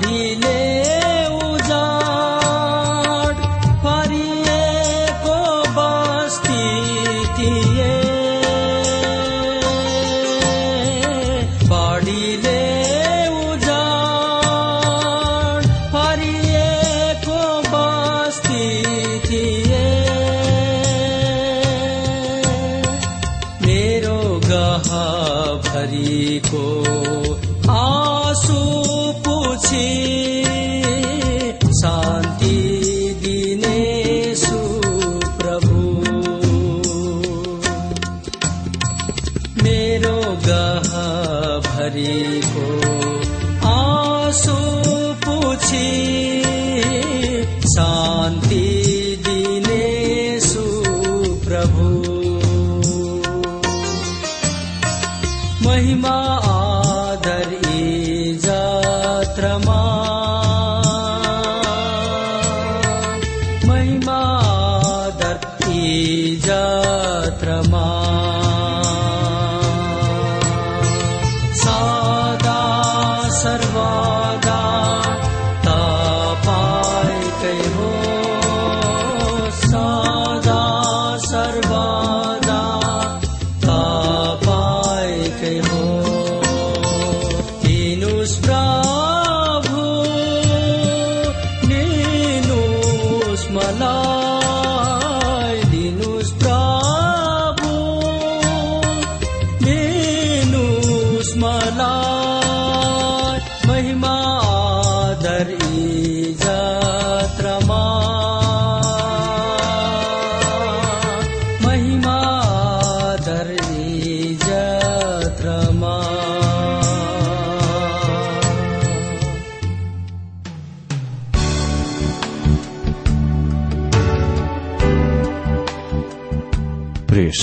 ढीले महिमा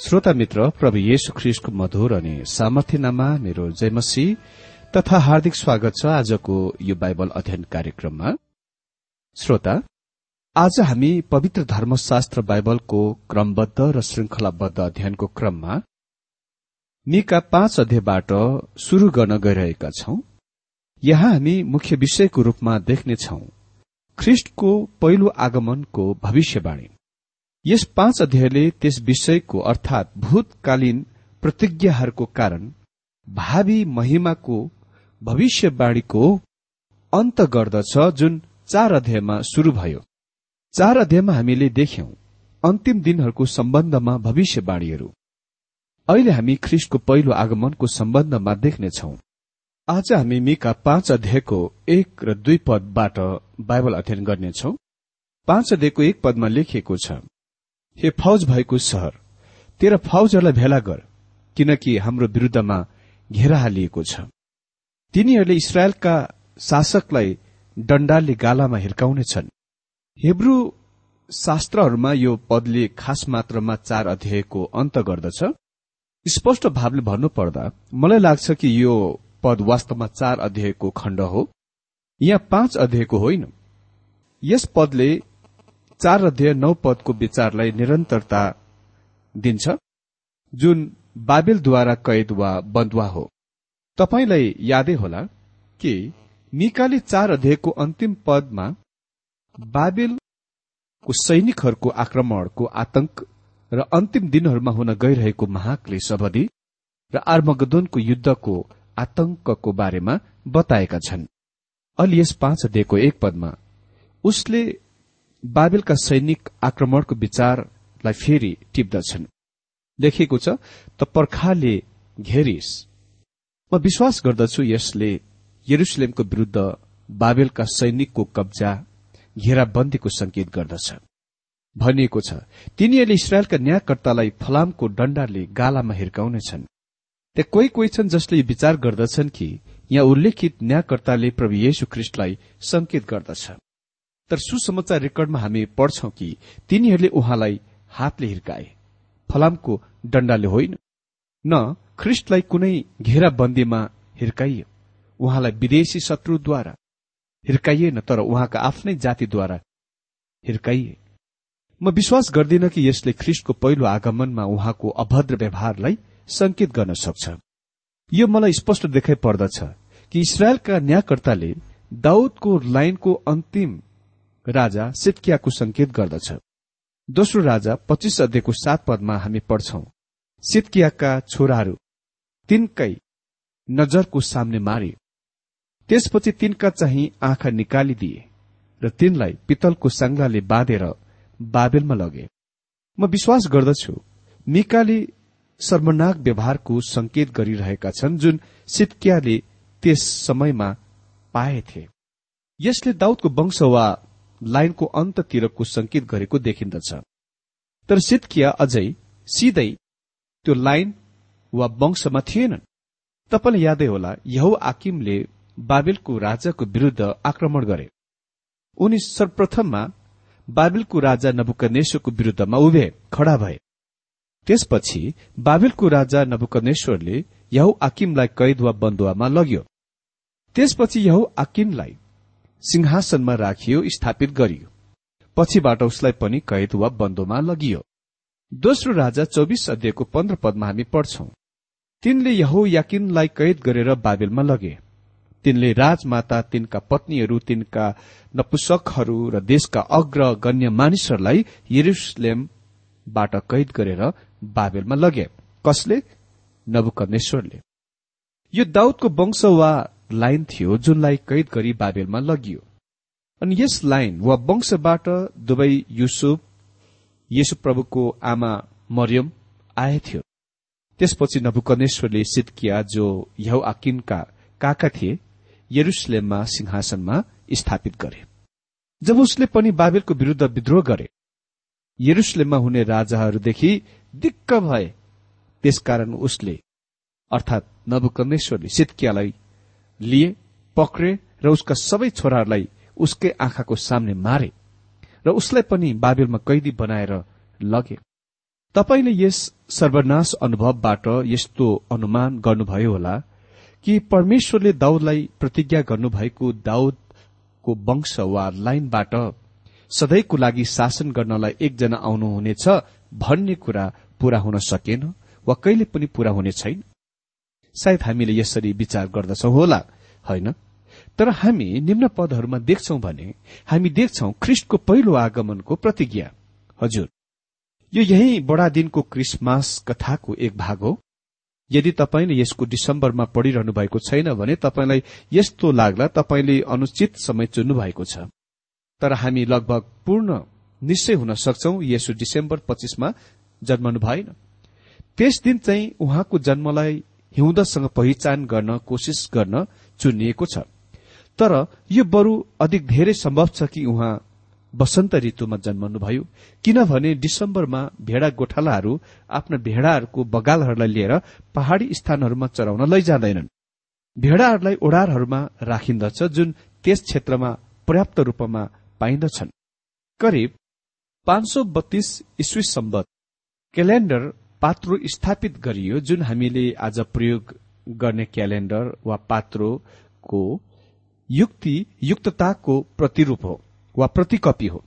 श्रोता मित्र प्रभु येशु ख्रिस्टको मधुर अनि सामर्थ्यनामा मेरो जयमसी तथा हार्दिक स्वागत छ आजको यो बाइबल अध्ययन कार्यक्रममा। श्रोता आज हामी पवित्र धर्मशास्त्र बाइबलको क्रमबद्ध र श्रृंखलाबद्ध अध्ययनको क्रममा मिका पाँच अध्यायबाट शुरू गर्न गइरहेका छौं। यहाँ हामी मुख्य विषयको रूपमा देख्नेछौ ख्रिष्टको पहिलो आगमनको भविष्यवाणी। यस पाँच अध्यायले त्यस विषयको अर्थात भूतकालीन प्रतिज्ञाहरूको कारण भावी महिमाको भविष्यवाणीको अन्त गर्दछ जुन चार अध्यायमा शुरू भयो। चार अध्यायमा हामीले देख्यौं अन्तिम दिनहरूको सम्बन्धमा भविष्यवाणीहरू। अहिले हामी ख्रिस्टको पहिलो आगमनको सम्बन्धमा देख्नेछौ। आज हामी मिका पाँच अध्यायको एक र दुई पदबाट बाइबल अध्ययन गर्नेछौ। पाँच अध्यायको एक पदमा लेखिएको छ हे फौज भएको शहर तेरा फौजहरूलाई भेला गर किनकि हाम्रो विरूद्धमा घेरा हालिएको छ। तिनीहरूले इसरायलका शासकलाई डण्डाले गालामा हिर्काउनेछन्। हेब्रू शास्त्रहरूमा यो पदले खास मात्रामा चार अध्यायको अन्त गर्दछ। स्पष्ट भावले भन्नुपर्दा मलाई लाग्छ कि यो पद वास्तवमा चार अध्यायको खण्ड हो। यहाँ पाँच अध्यायको होइन। यस पदले चार अध्याय नौ पदको विचारलाई निरन्तरता दिन्छ। जुन बाबेलद्वारा कैद वा बन्दुवा हो। तपाईँलाई यादै होला कि मिकाले चार अध्यायको अन्तिम पदमा बाबेलको सैनिकहरूको आक्रमणको आतंक र अन्तिम दिनहरूमा हुन गइरहेको महाक्लेश अवधि र आर्मगदोनको युद्धको आतंकको बारेमा बताएका छन्। अलि यस पाँच अध्यायको एक पदमा उसले बाबेलका सैनिक आक्रमणको विचारलाई फेरि टिप्दछन्। लेखिएको छ त पर्खाले घेरिस। म विश्वास गर्दछु यसले यरुसलेमको विरूद्ध बाबेलका सैनिकको कब्जा घेराबन्दीको संकेत गर्दछ। भनिएको छ तिनीहरूले इसरायलका न्यायकर्तालाई फलामको डण्डाले गालामा हिर्काउनेछन्। त्यहाँ कोही कोही छन् जसले विचार गर्दछन् कि यहाँ उल्लेखित न्यायकर्ताले प्रभु येशु ख्रिष्टलाई संकेत गर्दछ। तर सुसमाचार रेकर्डमा हामी पढ्छौं कि तिनीहरूले उहाँलाई हातले हिर्काए। फलामको डण्डाले होइन न ख्रिष्टलाई कुनै घेराबन्दीमा हिर्काइयो। उहाँलाई विदेशी शत्रुद्वारा हिर्काइएन तर उहाँका आफ्नै जातिद्वारा हिर्काइए। म विश्वास गर्दिन कि यसले ख्रिस्टको पहिलो आगमनमा उहाँको अभद्र व्यवहारलाई संकेत गर्न सक्छ। यो मलाई स्पष्ट देखाइ पर्दछ कि इसरायलका न्यायकर्ताले दाउदको लाइनको अन्तिम राजा सिटकियाको संकेत गर्दछ। दोस्रो राजा पच्चिस अध्ययको सात पदमा हामी पढ्छौं सिटकियाका छोराहरू तिनकै नजरको सामने मारे त्यसपछि तिनका चाहिँ आँखा निकालिदिए र तिनलाई पितलको संगाले बाँधेर बाबेलमा लगे। म विश्वास गर्दछु मिकाले सर्वनाक व्यवहारको संकेत गरिरहेका छन् जुन सिटकियाले त्यस समयमा पाएथे यसले दाउदको वंश वा लाइनको अन्ततिरको संकेत गरेको देखिन्दछ। तर सिटकिया अझै सिधै त्यो लाइन वा वंशमा थिएनन्। तपाईँलाई यादै होला यहौ आकिमले बाबेलको राजाको विरूद्ध आक्रमण गरे। उनी सर्वप्रथममा बाबेलको राजा नबुकनेश्वरको विरूद्धमा उभे खड़ा भए। त्यसपछि बाबेलको राजा नबुकनेश्वरले यहौ आकिमलाई कैद वा बन्दुवामा लग्यो। त्यसपछि यहौ आकिमलाई सिंहासनमा राखियो स्थापित गरियो। पछिबाट उसलाई पनि कैद वा बन्दोमा लगियो। दोस्रो राजा चौबिस अध्ययको पन्ध्र पदमा हामी पढ्छौं। तिनले यहो याकिनलाई कैद गरेर बाबेलमा लगे। तिनले राजमाता तिनका पत्नीहरू तिनका नपुसकहरू र देशका अग्र गण्य मानिसहरूलाई यरुसलेमबाट कैद गरेर बाबेलमा लगे। कसले? नबुकनेश्वरले यो दाउदको वंश वा लाइन थियो जुनलाई कैद गरी बाबेलमा लगियो। अनि यस लाइन वा वंशबाट दुवै युसुफ येशु प्रभुको आमा मरियम आएथ्यो त्यसपछि नबुकनेश्वरले सितकिया जो यहौ आकिनका काका थिए यरुसलेममा सिंहासनमा स्थापित गरे। जब उसले पनि बाबेलको विरूद्ध विद्रोह गरे यरुसलेममा हुने राजाहरूदेखि दिक्क भए त्यसकारण उसले अर्थात नबुकनेश्वरले सितकियालाई लिए पक्रे र उसका सबै छोराहरूलाई उसकै आँखाको सामने मारे र उसलाई पनि बाबेलमा कैदी बनाएर लगे। तपाईँले यस सर्वनाश अनुभवबाट यस्तो अनुमान गर्नुभयो होला कि परमेश्वरले दाउदलाई प्रतिज्ञा गर्नुभएको दाउदको वंश वा लाइनबाट सधैँको लागि शासन गर्नलाई एकजना आउनुहुनेछ भन्ने कुरा पूरा हुन सकेन वा कहिले पनि पूरा हुने छैन? सायद हामीले यसरी विचार गर्दछौ होला होइन? तर हामी निम्न पदहरूमा देख्छौं भने हामी देख्छौ ख्रिष्टको पहिलो आगमनको प्रतिज्ञा। हजुर। यो यही बडा दिनको क्रिसमास कथाको एक भाग हो। यदि तपाईँले यसको डिसेम्बरमा पढिरहनु भएको छैन भने तपाईँलाई यस्तो लाग्ला तपाईँले अनुचित समय चुन्नु भएको छ। तर हामी लगभग पूर्ण निश्चय हुन सक्छौ यसो डिसेम्बर पच्चिसमा जन्मनु भएन त्यस दिन चाहिँ उहाँको जन्मलाई हिउँदसँग पहिचान गर्न कोशिश गर्न चुनिएको छ। तर यो बरु अधिक धेरै सम्भव छ कि उहाँ वसन्त ऋतुमा जन्मनुभयो किनभने डिसेम्बरमा भेडा गोठालाहरू आफ्ना भेडाहरूको बगालहरूलाई लिएर पहाड़ी स्थानहरूमा चराउन लैजाँदैनन्। भेडाहरूलाई ओडारहरूमा राखिन्दछ जुन त्यस क्षेत्रमा पर्याप्त रूपमा पाइन्दछन्। करिब पाँच सौ बत्तीस इस्वी सम्बत क्यालेण्डर पात्रो स्थापित गरियो जुन हामीले आज प्रयोग गर्ने क्यालेण्डर वा पात्रोको युक्ति युक्तताको प्रतिरूप हो वा प्रतिकपी हो।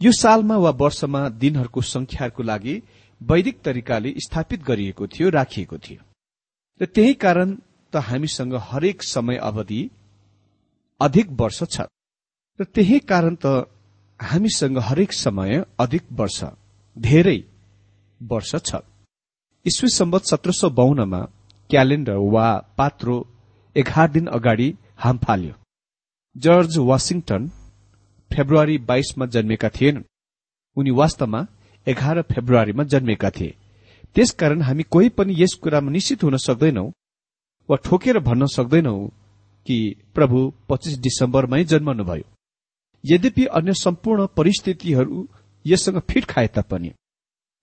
यो सालमा वा वर्षमा दिनहरूको संख्याको लागि वैदिक तरिकाले स्थापित गरिएको थियो राखिएको थियो। र त्यही कारण त हामीसँग हरेक समय अवधि अधिक वर्ष छ। र त्यही कारण त हामीसँग हरेक समय अधिक वर्ष धेरै वर्ष छ। ईस्वी सम्बत सत्र सौ बाहन्नमा क्यालेण्डर वा पात्रो एघार दिन अगाडि हाम फाल्यो। जर्ज वासिङटन फेब्रुअरी बाइसमा जन्मेका थिएनन् उनी वास्तवमा एघार फेब्रुअरीमा जन्मेका थिए। त्यसकारण हामी कोही पनि यस कुरामा निश्चित हुन सक्दैनौ वा ठोकेर भन्न सक्दैनौ कि प्रभु पच्चिस डिसेम्बरमै जन्मनुभयो। यद्यपि अन्य सम्पूर्ण परिस्थितिहरू यससँग फिट खाए तापनि।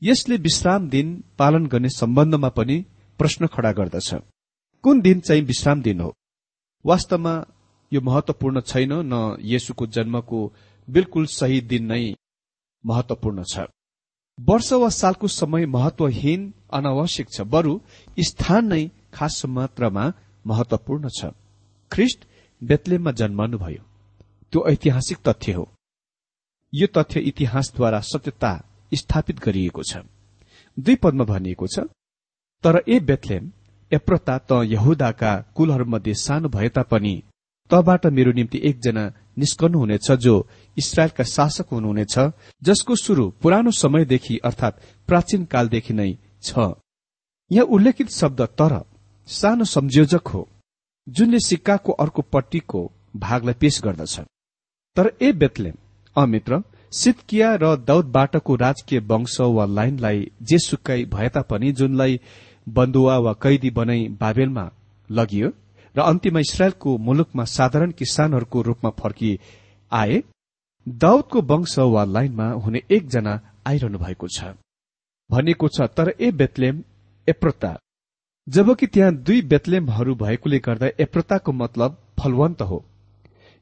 यसले विश्राम दिन पालन गर्ने सम्बन्धमा पनि प्रश्न खड़ा गर्दछ। कुन दिन चाहिँ विश्राम दिन हो? वास्तवमा यो महत्वपूर्ण छैन न येसुको जन्मको बिल्कुल सही दिन नै महत्वपूर्ण छ। वर्ष वा सालको समय महत्वहीन अनावश्यक छ बरु स्थान नै खास मात्रामा महत्वपूर्ण छ। ख्रिस्ट बेतलेममा जन्मनुभयो। त्यो ऐतिहासिक तथ्य हो। यो तथ्य इतिहासद्वारा सत्यता स्थापित गरिएको छ। दुई पदमा भनिएको छ तर ए बेतलेम एप्रता त यहुदाका कुलहरूमध्ये सानो भए तापनि तबाट मेरो निम्ति एकजना निस्कनुहुनेछ जो इसरायलका शासक हुनुहुनेछ जसको शुरू पुरानो समयदेखि अर्थात प्राचीन कालदेखि नै छ। यहाँ उल्लेखित शब्द तर सानो संयोजक हो जुनले सिक्काको अर्को पट्टीको भागलाई पेश गर्दछ। तर ए बेतलेम अमित्र सितकिया र दौदबाटको राजकीय वंश वा लाइनलाई जे सुक्काई भए तापनि जुनलाई बन्दुवा वा कैदी बनाई बाबेलमा लगियो र अन्तिममा इसरायलको मुलुकमा साधारण किसानहरूको रूपमा फर्की आए दाउदको वंश वा लाइनमा हुने एकजना आइरहनु भएको छ। भनेको छ तर ए बेतलेम एप्रता जबकि त्यहाँ दुई बेतलेमहरू भएकोले गर्दा एप्रताको मतलब फलवन्त हो।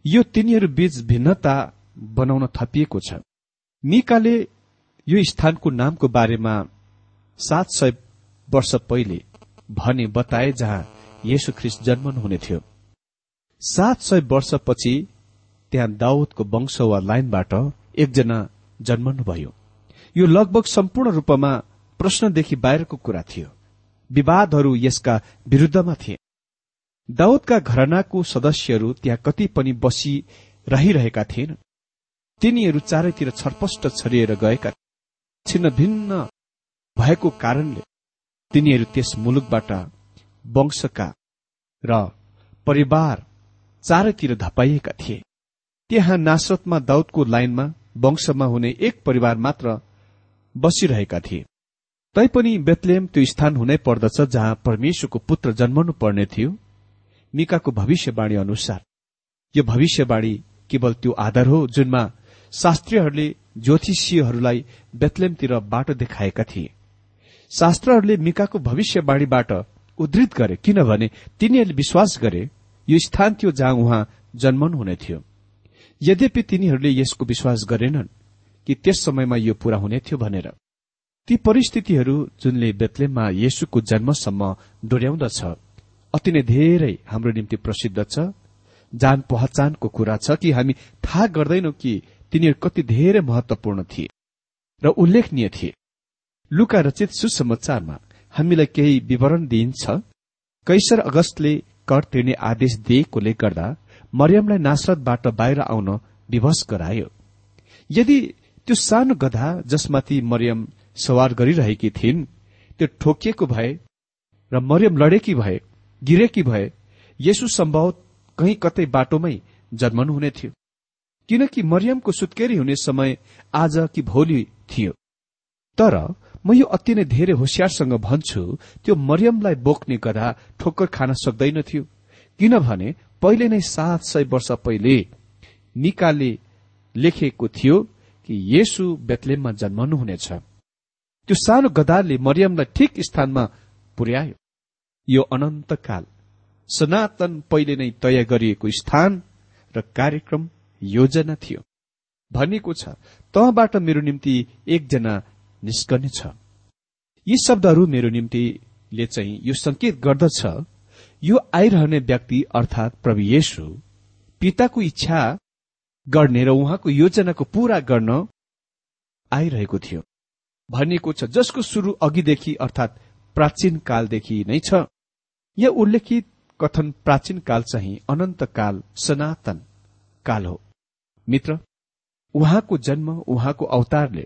यो तिनीहरू बीच भिन्नता बनाउन थपिएको छ। मिकाले यो स्थानको नामको बारेमा सात सय वर्ष पहिले भने बताए जहाँ येशु ख्रिस्ट जन्मनु हुने थियो। सात सय वर्षपछि त्यहाँ दाउदको वंश वा लाइनबाट एकजना जन्मनुभयो यो लगभग सम्पूर्ण रूपमा प्रश्नदेखि बाहिरको कुरा थियो। विवादहरू यसका विरूद्धमा थिए। दाउदका घरनाको सदस्यहरू त्यहाँ कति पनि बसी रहिरहेका थिएन तिनीहरू चारैतिर छरपष्ट छरिएर गएका छिन्न भिन्न भएको कारणले तिनीहरू त्यस मुलुकबाट वंशका र परिवार चारैतिर धपाइएका थिए। त्यहाँ नासरतमा दाउदको लाइनमा वंशमा हुने एक परिवार मात्र बसिरहेका थिए। तैपनि बेतलेम त्यो स्थान हुनै पर्दछ जहाँ परमेश्वरको पुत्र जन्मनु पर्ने थियो। मिकाको भविष्यवाणी अनुसार यो भविष्यवाणी केवल त्यो आधार हो जुनमा शास्त्रीहरूले ज्योतिषीहरूलाई बेतलेमतिर बाटो देखाएका थिए। शास्त्रहरूले मिकाको भविष्यवाणीबाट उद्धृत गरे किनभने तिनीहरूले विश्वास गरे यो स्थान थियो जहाँ उहाँ जन्मनु हुने थियो। यद्यपि तिनीहरूले यसको विश्वास गरेनन् कि त्यस समयमा यो पूरा हुने थियो भनेर। ती परिस्थितिहरू जुनले बेतलेममा येशुको जन्मसम्म डोर्याउँदछ अति नै धेरै हाम्रो निम्ति प्रसिद्ध छ। जान पहचानको कुरा छ कि हामी थाहा गर्दैनौ कि तिनीहरू कति धेरै महत्वपूर्ण थिए र उल्लेखनीय थिए। लुका रचित सुसमाचारमा हामीलाई केही विवरण दिइन्छ। कैसर अगस्तले कर तिर्ने आदेश दिएकोले गर्दा मरियमलाई नासरतबाट बाहिर आउन विवश गरायो। यदि त्यो सानो गधा जसमाथि मरियम सवार गरिरहेकी थिइन् त्यो ठोकिएको भए र मरियम लडेकी भए गिरेकी भए यसो सम्भव कहीँ कतै बाटोमै जन्मनु हुने थियो। किनकि मरियमको सुत्केरी हुने समय आज कि भोलि थियो। तर म यो अति नै धेरै होसियारसँग भन्छु त्यो मरियमलाई बोक्ने गधा ठोक्कर खान सक्दैनथ्यो किनभने पहिले नै सात सय वर्ष पहिले निकाले लेखेको थियो कि येसु बेतलेममा जन्मनुहुनेछ। त्यो सानो गदारले मरियमलाई ठिक स्थानमा पुर्यायो। यो अनन्तकाल सनातन पहिले नै तय गरिएको स्थान र कार्यक्रम योजना थियो। भनिएको छ तहबाट मेरो निम्ति एकजना निस्कनेछ यी शब्दहरू मेरो निम्तिले चाहिँ यो संकेत गर्दछ यो आइरहने व्यक्ति अर्थात प्रभु येशु पिताको इच्छा गर्ने र उहाँको योजनाको पूरा गर्न आइरहेको थियो। भनिएको छ जसको शुरू अघिदेखि अर्थात प्राचीन कालदेखि नै छ यहाँ उल्लेखित कथन प्राचीन काल चाहिँ अनन्त काल सनातन काल हो। मित्र उहाँको जन्म उहाँको अवतारले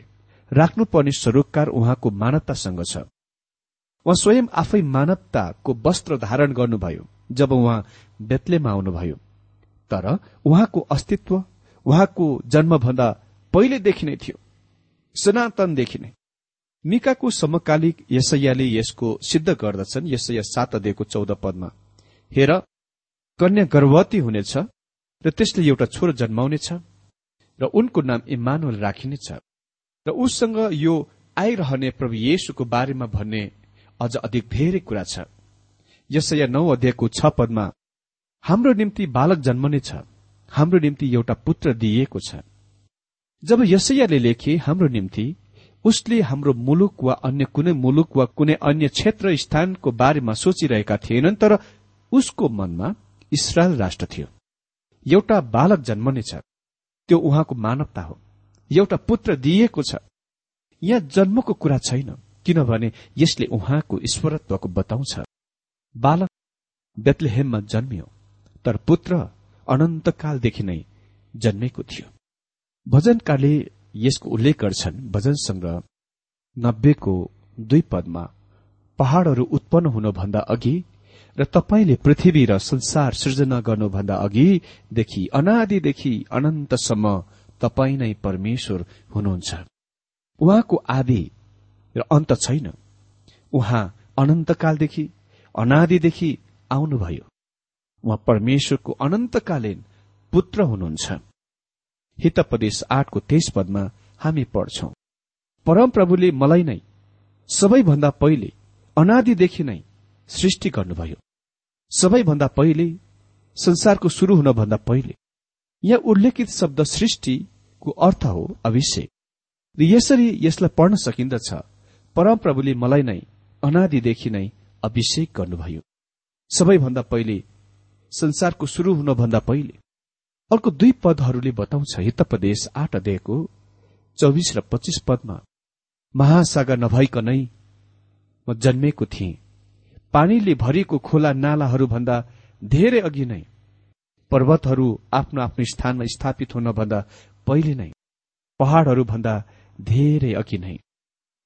राख्नुपर्ने सरोकार उहाँको मानवतासँग छ। उहाँ स्वयं आफै मानवताको वस्त्र धारण गर्नुभयो जब उहाँ बेतलेमा आउनुभयो। तर उहाँको अस्तित्व उहाँको जन्मभन्दा पहिलेदेखि नै थियो सनातनदेखि नै। मिकाको समकालिक यसैयाले यसको सिद्ध गर्दछन् यसैया सात अध्ययको चौध पदमा। हेर कन्या गर्भवती हुनेछ र त्यसले एउटा छोरो जन्माउनेछ। र उनको नाम इमानुअल राखिनेछ र उसँग यो आइरहने प्रभु येशुको बारेमा भन्ने अझ अधिक धेरै कुरा छ। यसैया नौ अध्यायको छ पदमा हाम्रो निम्ति बालक जन्मनेछ हाम्रो निम्ति एउटा पुत्र दिइएको छ। जब यसैयाले लेखे हाम्रो निम्ति उसले हाम्रो मुलुक वा अन्य कुनै मुलुक वा कुनै अन्य क्षेत्र स्थानको बारेमा सोचिरहेका थिएनन् तर उसको मनमा इसरायल राष्ट्र थियो। एउटा बालक जन्मनेछ त्यो उहाँको मानवता हो। एउटा पुत्र दिइएको छ। यहाँ जन्मको कुरा छैन किनभने यसले उहाँको ईश्वरत्वको बताउँछ। बालक बेतलेहेममा जन्मियो तर पुत्र अनन्तकालदेखि नै जन्मेको थियो। भजनकारले यसको उल्लेख गर्छन् भजन संग्रह नब्बेको दुई पदमा पहाड़हरू उत्पन्न हुनुभन्दा अघि र तपाईँले पृथ्वी र संसार सृजना गर्नुभन्दा अघिदेखि अनादिदेखि अनन्तसम्म तपाईँ नै परमेश्वर हुनुहुन्छ। उहाँको आदि र अन्त छैन। उहाँ अनन्तकालदेखि अनादिदेखि आउनुभयो। उहाँ परमेश्वरको अनन्तकालीन पुत्र हुनुहुन्छ। हितपदेश आठको तेइस पदमा हामी पढ्छौं। परमप्रभुले मलाई नै सबैभन्दा पहिले अनादिदेखि नै सृष्टि गर्नुभयो। सबैभन्दा पहिले संसारको शुरू हुनभन्दा पहिले यहाँ उल्लेखित शब्द सृष्टिको अर्थ हो अभिषेक। र यसरी यसलाई पढ्न सकिन्दछ परमप्रभुले मलाई नै अनादिदेखि नै अभिषेक गर्नुभयो। सबैभन्दा पहिले संसारको शुरू हुनभन्दा पहिले अर्को दुई पदहरूले बताउँछ हितपदेश आठ अध्यायको चौबिस र पच्चिस पदमा महासागर नभइकनै म जन्मेको थिएँ। पानीले भरिएको खोला नालाहरूभन्दा धेरै अघि नै पर्वतहरू आफ्नो आफ्नो स्थानमा स्थापित हुनभन्दा पहिले नै पहाड़हरूभन्दा धेरै अघि नै।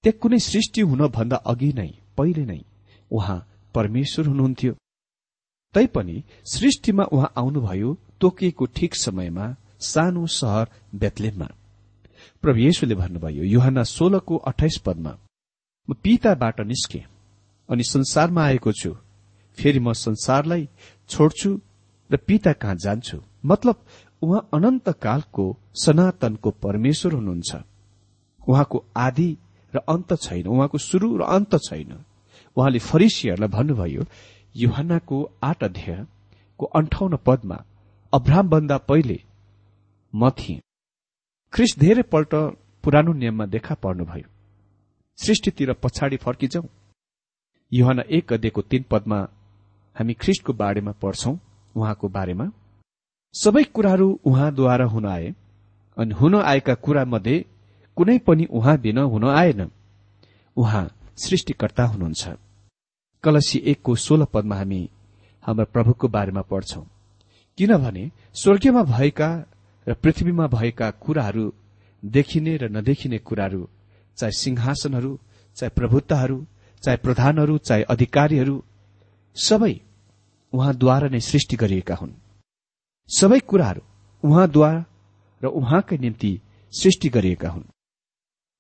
त्यहाँ कुनै सृष्टि हुनभन्दा अघि नै पहिले नै उहाँ परमेश्वर हुनुहुन्थ्यो। तैपनि सृष्टिमा उहाँ आउनुभयो तोकिएको ठिक समयमा सानो सहर बेतलेममा। प्रभु येशुले भन्नुभयो युहान सोह्रको अठाइस पदमा म पिताबाट निस्के। अनि संसारमा आएको छु। फेरि म संसारलाई छोड्छु र पिता कहाँ जान्छु? मतलब उहाँ अनन्त कालको सनातनको परमेश्वर हुनुहुन्छ। उहाँको आदि र अन्त छैन। उहाँको शुरू र अन्त छैन। उहाँले फरिसीहरूलाई भन्नुभयो युहन्नाको आठ अध्यायको अन्ठाउन्न पदमा अब्राहमभन्दा पहिले म थिएँ। ख्रिस धेरैपल्ट पुरानो नियममा देखा पर्नुभयो। सृष्टितिर पछाडि फर्किजाउँ युहना एक अध्ययको तीन पदमा हामी ख्रिस्टको बारेमा पढ्छौं उहाँको बारेमा। सबै कुराहरू उहाँद्वारा हुन आए अनि हुन आएका कुरा मध्ये कुनै पनि उहाँ बिना हुन आएन। उहाँ सृष्टिकर्ता हुनुहुन्छ। कलसी एकको सोह्र पदमा हामी हाम्रा प्रभुको बारेमा पढ्छौं। किनभने स्वर्गीयमा भएका र पृथ्वीमा भएका कुराहरू देखिने र नदेखिने कुराहरू चाहे सिंहासनहरू चाहे प्रभुत्वहरू चाहे प्रधानहरू चाहे अधिकारीहरू सबै उहाँद्वारा नै सृष्टि गरिएका हुन्। सबै कुराहरू उहाँद्वारा र उहाँकै निम्ति सृष्टि गरिएका हुन्।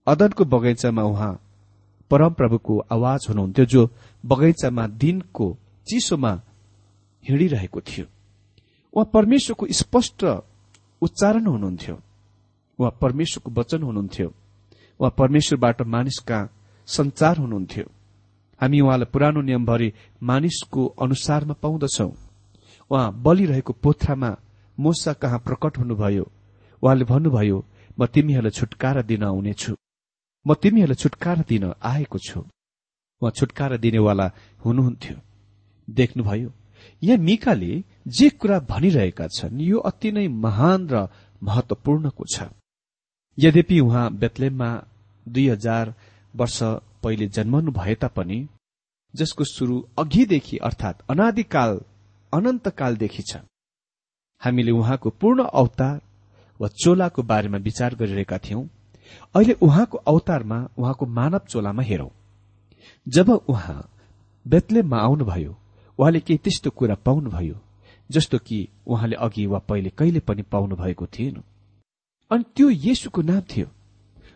अदनको बगैँचामा उहाँ परमप्रभुको आवाज हुनुहुन्थ्यो जो बगैँचामा दिनको चिसोमा हिँडिरहेको थियो। उहाँ परमेश्वरको स्पष्ट उच्चारण हुनुहुन्थ्यो। उहाँ परमेश्वरको वचन हुनुहुन्थ्यो। उहाँ परमेश्वरबाट मानिसका संचार हुनुहुन्थ्यो। हामी उहाँलाई पुरानो नियमभरि मानिसको अनुसारमा पाउँदछौ। उहाँ बलिरहेको पोथ्रामा मोसा कहाँ प्रकट हुनुभयो? उहाँले भन्नुभयो म तिमीहरूलाई छुटकारा दिन आउनेछु। म तिमीहरूलाई छुटकारा दिन आएको छु। उहाँ छुटकारा दिनेवाला हुनुहुन्थ्यो। देख्नुभयो यहाँ मिकाले जे कुरा भनिरहेका छन् यो अति नै महान र महत्वपूर्णको छ। यद्यपि उहाँ बेतलेममा दुई हजार वर्ष पहिले जन्मनु भए तापनि जसको शुरू अघिदेखि अर्थात अनादिकाल अनन्तकालदेखि छ। हामीले उहाँको पूर्ण अवतार वा चोलाको बारेमा विचार गरिरहेका थियौं। अहिले उहाँको अवतारमा उहाँको मानव चोलामा हेरौं। जब उहाँ बेतलेममा आउनुभयो उहाँले केही त्यस्तो कुरा पाउनुभयो जस्तो कि उहाँले अघि वा पहिले कहिले पनि पाउनु भएको थिएन। अनि त्यो येसुको नाम थियो।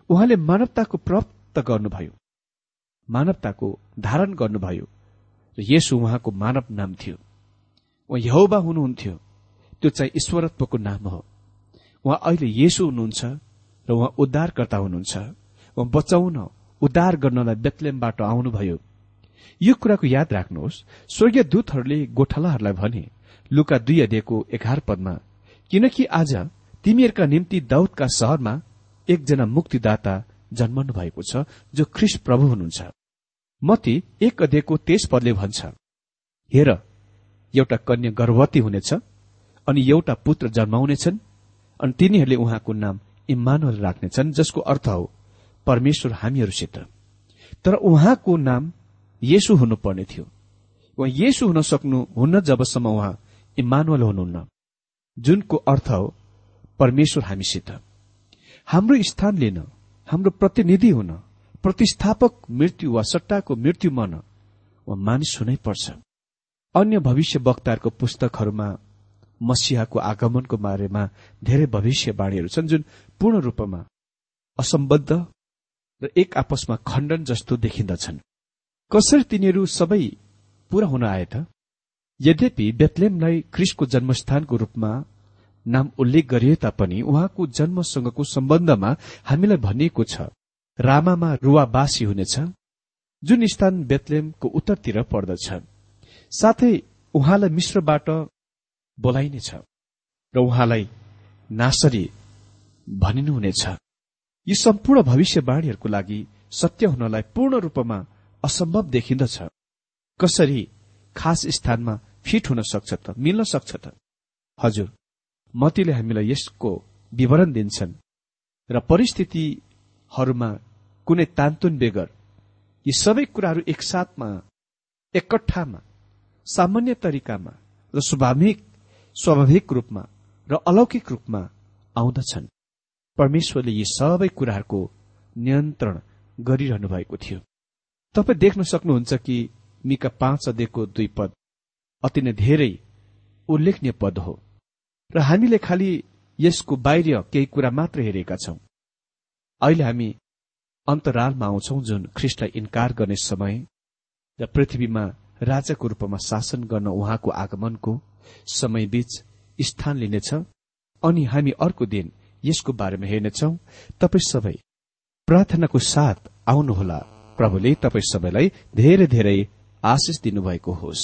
उहाँले मानवताको प्राप्त गर्नुभयो। मानवताको धारण गर्नुभयो र यसो उहाँको मानव नाम थियो। उहाँ यहोबा हुनुहुन्थ्यो। त्यो चाहिँ ईश्वरत्वको नाम हो। उहाँ अहिले येसु हुनुहुन्छ र उहाँ उद्धारकर्ता हुनुहुन्छ। उहाँ बचाउन उद्धार गर्नलाई बेतलेमबाट आउनुभयो। यो कुराको याद राख्नुहोस्। स्वर्गीय दूतहरूले गोठालाहरूलाई भने लुका दुई अध्ययको एघार पदमा किनकि आज तिमीहरूका निम्ति दाउदका शहरमा एकजना मुक्तिदाता जन्मनु भएको छ जो ख्रिस प्रभु हुनुहुन्छ। मती एक अध्ययको तेज पदले भन्छ। हेर एउटा कन्या गर्भवती हुनेछ अनि एउटा पुत्र जन्माउनेछन् अनि तिनीहरूले उहाँको नाम इम्मानुअल राख्नेछन् जसको अर्थ हो परमेश्वर हामीहरूसित। तर उहाँको नाम येसु हुनुपर्ने थियो। उहाँ येसु हुन सक्नुहुन्न जबसम्म उहाँ इम्मानुअल हुनुहुन्न। जुनको अर्थ हो परमेश्वर हामीसित। हाम्रो स्थान लिन हाम्रो प्रतिनिधि हुन प्रतिस्थापक मृत्यु वा सट्टाको मृत्यु मन वा मानिस हुनै पर्छ। अन्य भविष्य वक्ताहरूको पुस्तकहरूमा मसिहाको आगमनको बारेमा धेरै भविष्यवाणीहरू छन् जुन पूर्ण रूपमा असम्बद्ध र एक आपसमा खण्डन जस्तो देखिन्दछन्। कसरी तिनीहरू सबै पूरा हुन आए त? यद्यपि बेतलेमलाई क्रिसको जन्मस्थानको रूपमा नाम उल्लेख गरिए तापनि उहाँको जन्मसँगको सम्बन्धमा हामीलाई भनिएको छ। रामामा रुवावासी हुनेछ जुन स्थान बेतलेमको उत्तरतिर पर्दछ। साथै उहाँलाई मिश्रबाट बोलाइनेछ र उहाँलाई नासरी भनिनुहुनेछ। यी सम्पूर्ण भविष्यवाणीहरूको लागि सत्य हुनलाई पूर्ण रूपमा असम्भव देखिन्दछ। कसरी खास स्थानमा फिट हुन सक्छ त मिल्न सक्छ त? हजुर मतीले हामीलाई यसको विवरण दिन्छन् र परिस्थितिहरूमा कुनै तान्तुन बेगर। यी सबै कुराहरू एकसाथमा एकट्ठामा सामान्य तरिकामा र स्वाभाविक स्वाभाविक रूपमा र अलौकिक रूपमा आउँदछन्। परमेश्वरले यी सबै कुराहरूको नियन्त्रण गरिरहनु भएको थियो। तपाईँ देख्न सक्नुहुन्छ कि मिका पाँच अध्ययको दुई पद अति नै धेरै उल्लेखनीय पद हो र हामीले खालि यसको बाहिर केही कुरा मात्र हेरेका छौं। अहिले हामी अन्तरालमा आउँछौ जुन ख्रिस्टलाई इन्कार गर्ने समय र पृथ्वीमा राजाको रूपमा शासन गर्न उहाँको आगमनको समयबीच स्थान लिनेछ। अनि हामी अर्को दिन यसको बारेमा हेर्नेछौ। तपाईँ सबै प्रार्थनाको साथ आउनुहोला। प्रभुले तपाईँ सबैलाई धेरै धेरै आशिष दिनुभएको होस्।